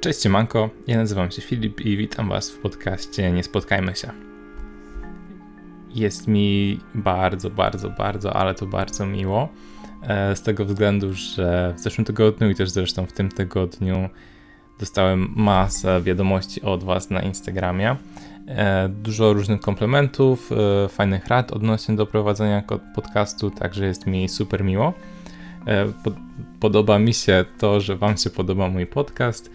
Cześć Manko, ja nazywam się Filip i witam Was w podcaście Nie Spotkajmy się. Jest mi bardzo, bardzo, bardzo, ale to bardzo miło. E, z tego względu, że w zeszłym tygodniu i też zresztą w tym tygodniu dostałem masę wiadomości od Was na Instagramie. E, dużo różnych komplementów, e, fajnych rad odnośnie do prowadzenia podcastu, także jest mi super miło. Podoba mi się to, że Wam się podoba mój podcast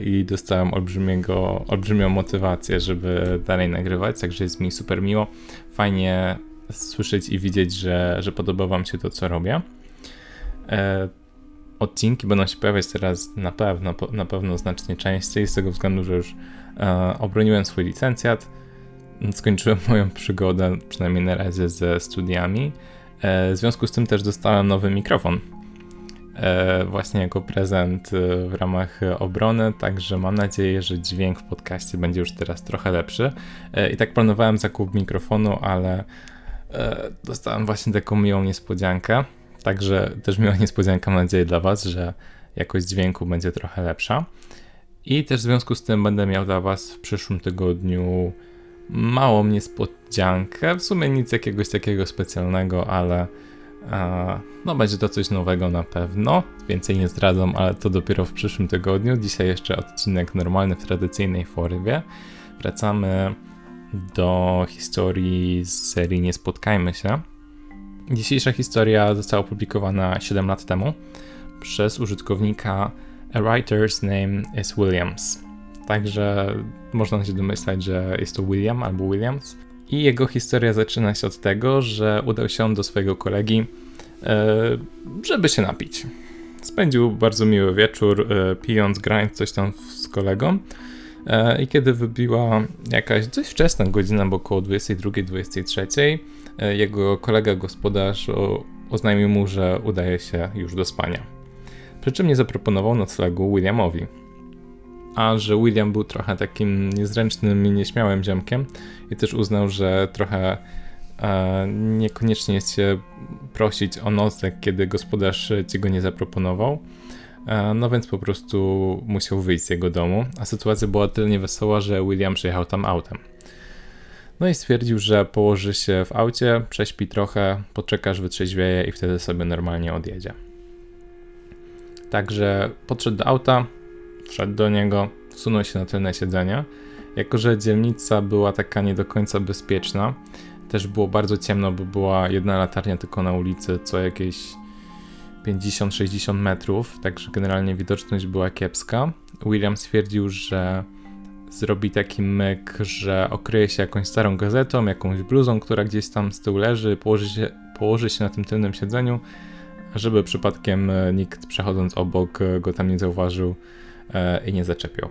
i dostałem olbrzymiego, olbrzymią motywację, żeby dalej nagrywać, także jest mi super miło. Fajnie słyszeć i widzieć, że, że podoba Wam się to, co robię. E, odcinki będą się pojawiać teraz na pewno, na pewno znacznie częściej, z tego względu, że już e, obroniłem swój licencjat, skończyłem moją przygodę, przynajmniej na razie, ze studiami. E, w związku z tym też dostałem nowy mikrofon E, właśnie jako prezent e, w ramach obrony, także mam nadzieję, że dźwięk w podcaście będzie już teraz trochę lepszy. I tak planowałem zakup mikrofonu, ale dostałem właśnie taką miłą niespodziankę, także też miła niespodzianka, mam nadzieję dla Was, że jakość dźwięku będzie trochę lepsza. I też w związku z tym będę miał dla Was w przyszłym tygodniu małą niespodziankę, w sumie nic jakiegoś takiego specjalnego, ale no, będzie to coś nowego na pewno. Więcej nie zdradzam, ale to dopiero w przyszłym tygodniu. Dzisiaj jeszcze odcinek normalny w tradycyjnej formie. Wracamy do historii z serii Nie Spotkajmy się. Dzisiejsza historia została opublikowana 7 lat temu przez użytkownika A Writer's Name is Williams. Także można się domyślać, że jest to William albo Williams. I jego historia zaczyna się od tego, że udał się do swojego kolegi, e, żeby się napić. Spędził bardzo miły wieczór, e, pijąc, grając coś tam z kolegą. E, I kiedy wybiła jakaś dość wczesna godzina, bo około 22-23, jego kolega gospodarz oznajmił mu, że udaje się już do spania. Przy czym nie zaproponował noclegu Williamowi a że William był trochę takim niezręcznym i nieśmiałym ziomkiem i też uznał, że trochę e, niekoniecznie jest się prosić o nocleg, kiedy gospodarz ci go nie zaproponował. E, no więc po prostu musiał wyjść z jego domu, a sytuacja była tyle niewesoła, że William przyjechał tam autem. No i stwierdził, że położy się w aucie, prześpi trochę, poczekasz, wytrzeźwieje i wtedy sobie normalnie odjedzie. Także podszedł do auta, wszedł do niego, wsunął się na tylne siedzenie. Jako, że dzielnica była taka nie do końca bezpieczna, też było bardzo ciemno, bo była jedna latarnia tylko na ulicy, co jakieś 50-60 metrów, także generalnie widoczność była kiepska. William stwierdził, że zrobi taki myk, że okryje się jakąś starą gazetą, jakąś bluzą, która gdzieś tam z tyłu leży, położy się, położy się na tym tylnym siedzeniu, żeby przypadkiem nikt przechodząc obok go tam nie zauważył E, i nie zaczepiał.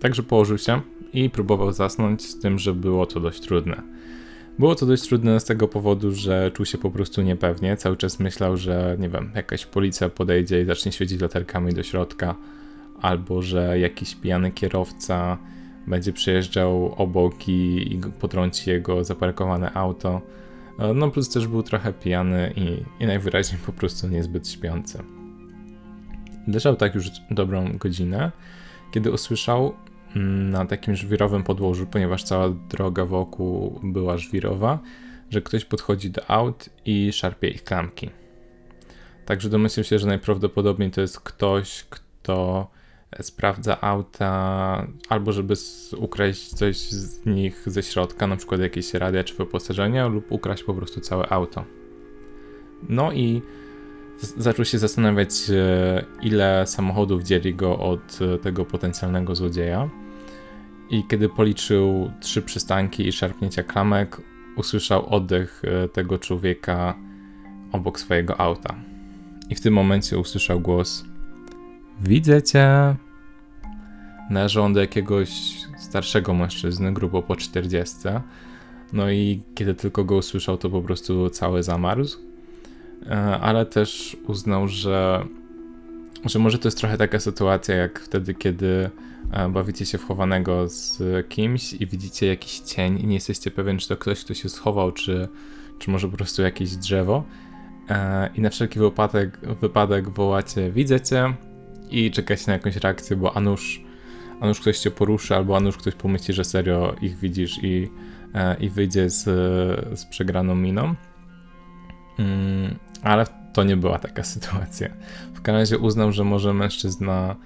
Także położył się i próbował zasnąć z tym, że było to dość trudne. Było to dość trudne z tego powodu, że czuł się po prostu niepewnie. Cały czas myślał, że nie wiem, jakaś policja podejdzie i zacznie świecić latarkami do środka, albo że jakiś pijany kierowca będzie przejeżdżał obok i, i potrąci jego zaparkowane auto. E, no plus też był trochę pijany i, i najwyraźniej po prostu niezbyt śpiący. Leżał tak już dobrą godzinę, kiedy usłyszał mm, na takim żwirowym podłożu, ponieważ cała droga wokół była żwirowa, że ktoś podchodzi do aut i szarpie ich klamki. Także domyślił się, że najprawdopodobniej to jest ktoś, kto sprawdza auta, albo żeby ukraść coś z nich ze środka, na przykład jakieś radia czy wyposażenie, lub ukraść po prostu całe auto. No i zaczął się zastanawiać, e, ile samochodów dzieli go od e, tego potencjalnego złodzieja. I kiedy policzył trzy przystanki i szarpnięcia klamek, usłyszał oddech e, tego człowieka obok swojego auta. I w tym momencie usłyszał głos: Widzę cię. Należał do jakiegoś starszego mężczyzny, grubo po 40. No i kiedy tylko go usłyszał, to po prostu cały zamarzł ale też uznał, że, że może to jest trochę taka sytuacja, jak wtedy, kiedy e, bawicie się w chowanego z kimś i widzicie jakiś cień i nie jesteście pewien, czy to ktoś, kto się schował, czy, czy może po prostu jakieś drzewo. E, I na wszelki wypadek, wypadek wołacie, widzę cię, i czekać na jakąś reakcję, bo a nuż, a nuż ktoś cię poruszy, albo a nuż ktoś pomyśli, że serio ich widzisz i, e, i wyjdzie z, z przegraną miną. Ale to nie była taka sytuacja. W każdym razie uznał, że może mężczyzna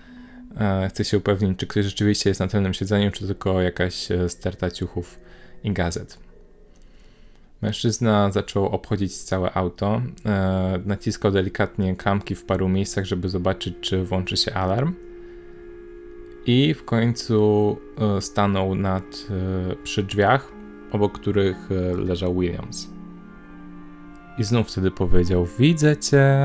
e, chce się upewnić, czy ktoś rzeczywiście jest na tylnym siedzeniu, czy tylko jakaś e, sterta ciuchów i gazet. Mężczyzna zaczął obchodzić całe auto, e, naciskał delikatnie klamki w paru miejscach, żeby zobaczyć, czy włączy się alarm. I w końcu e, stanął nad, e, przy drzwiach, obok których e, leżał Williams. I znów wtedy powiedział: Widzę cię.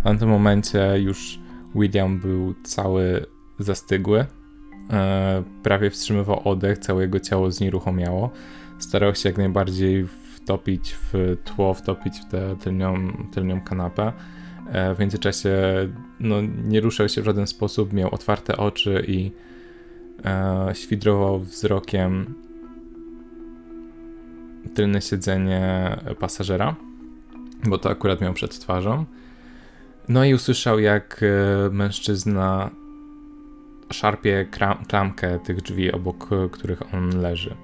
W tamtym momencie już William był cały zastygły. E, prawie wstrzymywał oddech, całe jego ciało znieruchomiało. Starał się jak najbardziej wtopić w tło, wtopić w tę tylnią, tylnią kanapę. E, w międzyczasie no, nie ruszał się w żaden sposób, miał otwarte oczy i e, świdrował wzrokiem tylne siedzenie pasażera, bo to akurat miał przed twarzą. No i usłyszał, jak e, mężczyzna szarpie klamkę tych drzwi, obok których on leży.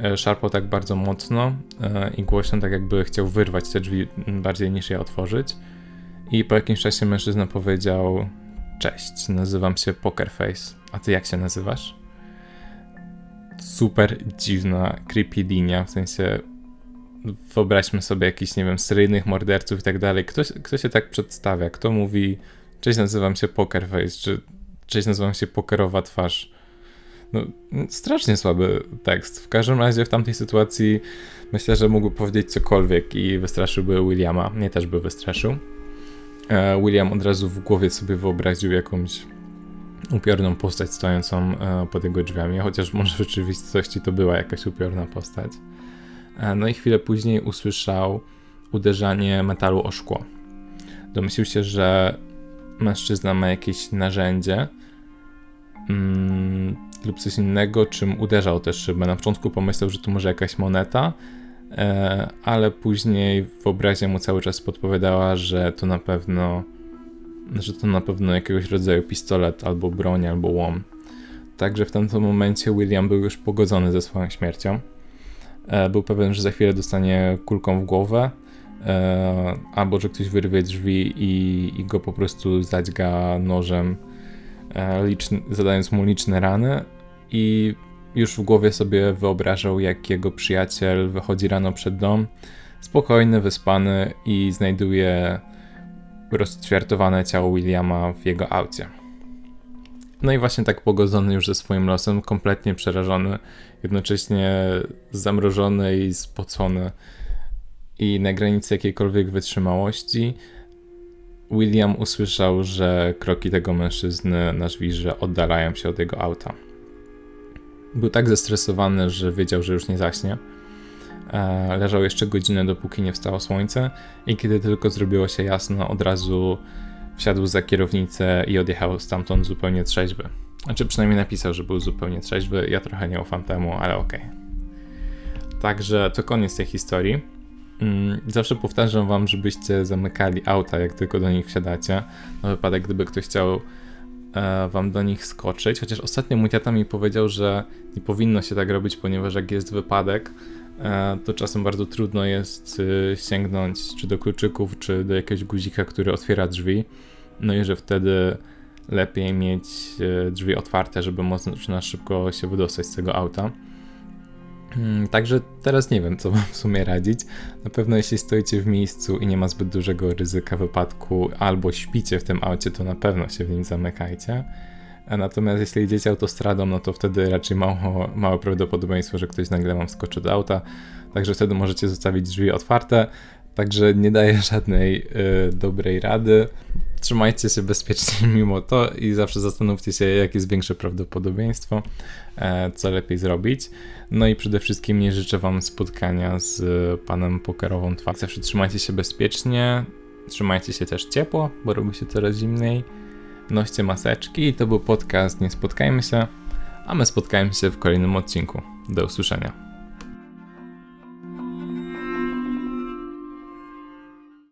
E, szarpał tak bardzo mocno e, i głośno, tak jakby chciał wyrwać te drzwi bardziej niż je otworzyć. I po jakimś czasie mężczyzna powiedział: Cześć, nazywam się Pokerface. A ty jak się nazywasz? Super dziwna, creepy linia, w sensie wyobraźmy sobie jakichś, nie wiem, seryjnych morderców i tak dalej. Kto, kto się tak przedstawia? Kto mówi, cześć, nazywam się Pokerface, czy cześć, nazywam się Pokerowa twarz? No, strasznie słaby tekst. W każdym razie w tamtej sytuacji myślę, że mógłby powiedzieć cokolwiek i wystraszyłby Williama. Mnie też by wystraszył. E, William od razu w głowie sobie wyobraził jakąś upiorną postać stojącą e, pod jego drzwiami, chociaż może w rzeczywistości to była jakaś upiorna postać. E, no i chwilę później usłyszał uderzanie metalu o szkło. Domyślił się, że mężczyzna ma jakieś narzędzie mm, lub coś innego, czym uderzał też szybę. Na początku pomyślał, że to może jakaś moneta, e, ale później wyobraźnia mu cały czas podpowiadała, że to na pewno że to na pewno jakiegoś rodzaju pistolet, albo broń, albo łom. Także w tamtym momencie William był już pogodzony ze swoją śmiercią. E, był pewien, że za chwilę dostanie kulką w głowę, e, albo że ktoś wyrwie drzwi i, i go po prostu zadźga nożem, e, liczny, zadając mu liczne rany. I już w głowie sobie wyobrażał, jak jego przyjaciel wychodzi rano przed dom, spokojny, wyspany i znajduje rozćwiartowane ciało Williama w jego aucie. No i właśnie tak pogodzony już ze swoim losem, kompletnie przerażony, jednocześnie zamrożony i spocony i na granicy jakiejkolwiek wytrzymałości, William usłyszał, że kroki tego mężczyzny na żwirze oddalają się od jego auta. Był tak zestresowany, że wiedział, że już nie zaśnie leżał jeszcze godzinę, dopóki nie wstało słońce i kiedy tylko zrobiło się jasno, od razu wsiadł za kierownicę i odjechał stamtąd zupełnie trzeźwy. Znaczy przynajmniej napisał, że był zupełnie trzeźwy, ja trochę nie ufam temu, ale okej. Okay. Także to koniec tej historii. Mm, zawsze powtarzam wam, żebyście zamykali auta, jak tylko do nich wsiadacie, na wypadek, gdyby ktoś chciał e, wam do nich skoczyć. Chociaż ostatnio mój tata mi powiedział, że nie powinno się tak robić, ponieważ jak jest wypadek, E, to czasem bardzo trudno jest y, sięgnąć czy do kluczyków, czy do jakiegoś guzika, który otwiera drzwi. No i że wtedy lepiej mieć y, drzwi otwarte, żeby można szybko się wydostać z tego auta. Hmm, także teraz nie wiem, co wam w sumie radzić. Na pewno jeśli stoicie w miejscu i nie ma zbyt dużego ryzyka wypadku, albo śpicie w tym aucie, to na pewno się w nim zamykajcie. Natomiast jeśli jedziecie autostradą, no to wtedy raczej mało, małe prawdopodobieństwo, że ktoś nagle wam skoczy do auta. Także wtedy możecie zostawić drzwi otwarte. Także nie daję żadnej y, dobrej rady. Trzymajcie się bezpiecznie mimo to i zawsze zastanówcie się, jakie jest większe prawdopodobieństwo, e, co lepiej zrobić. No i przede wszystkim nie życzę Wam spotkania z panem pokerową twarzą. Zawsze trzymajcie się bezpiecznie, trzymajcie się też ciepło, bo robi się coraz zimniej noście maseczki. To był podcast Nie Spotkajmy się, a my spotkajmy się w kolejnym odcinku. Do usłyszenia.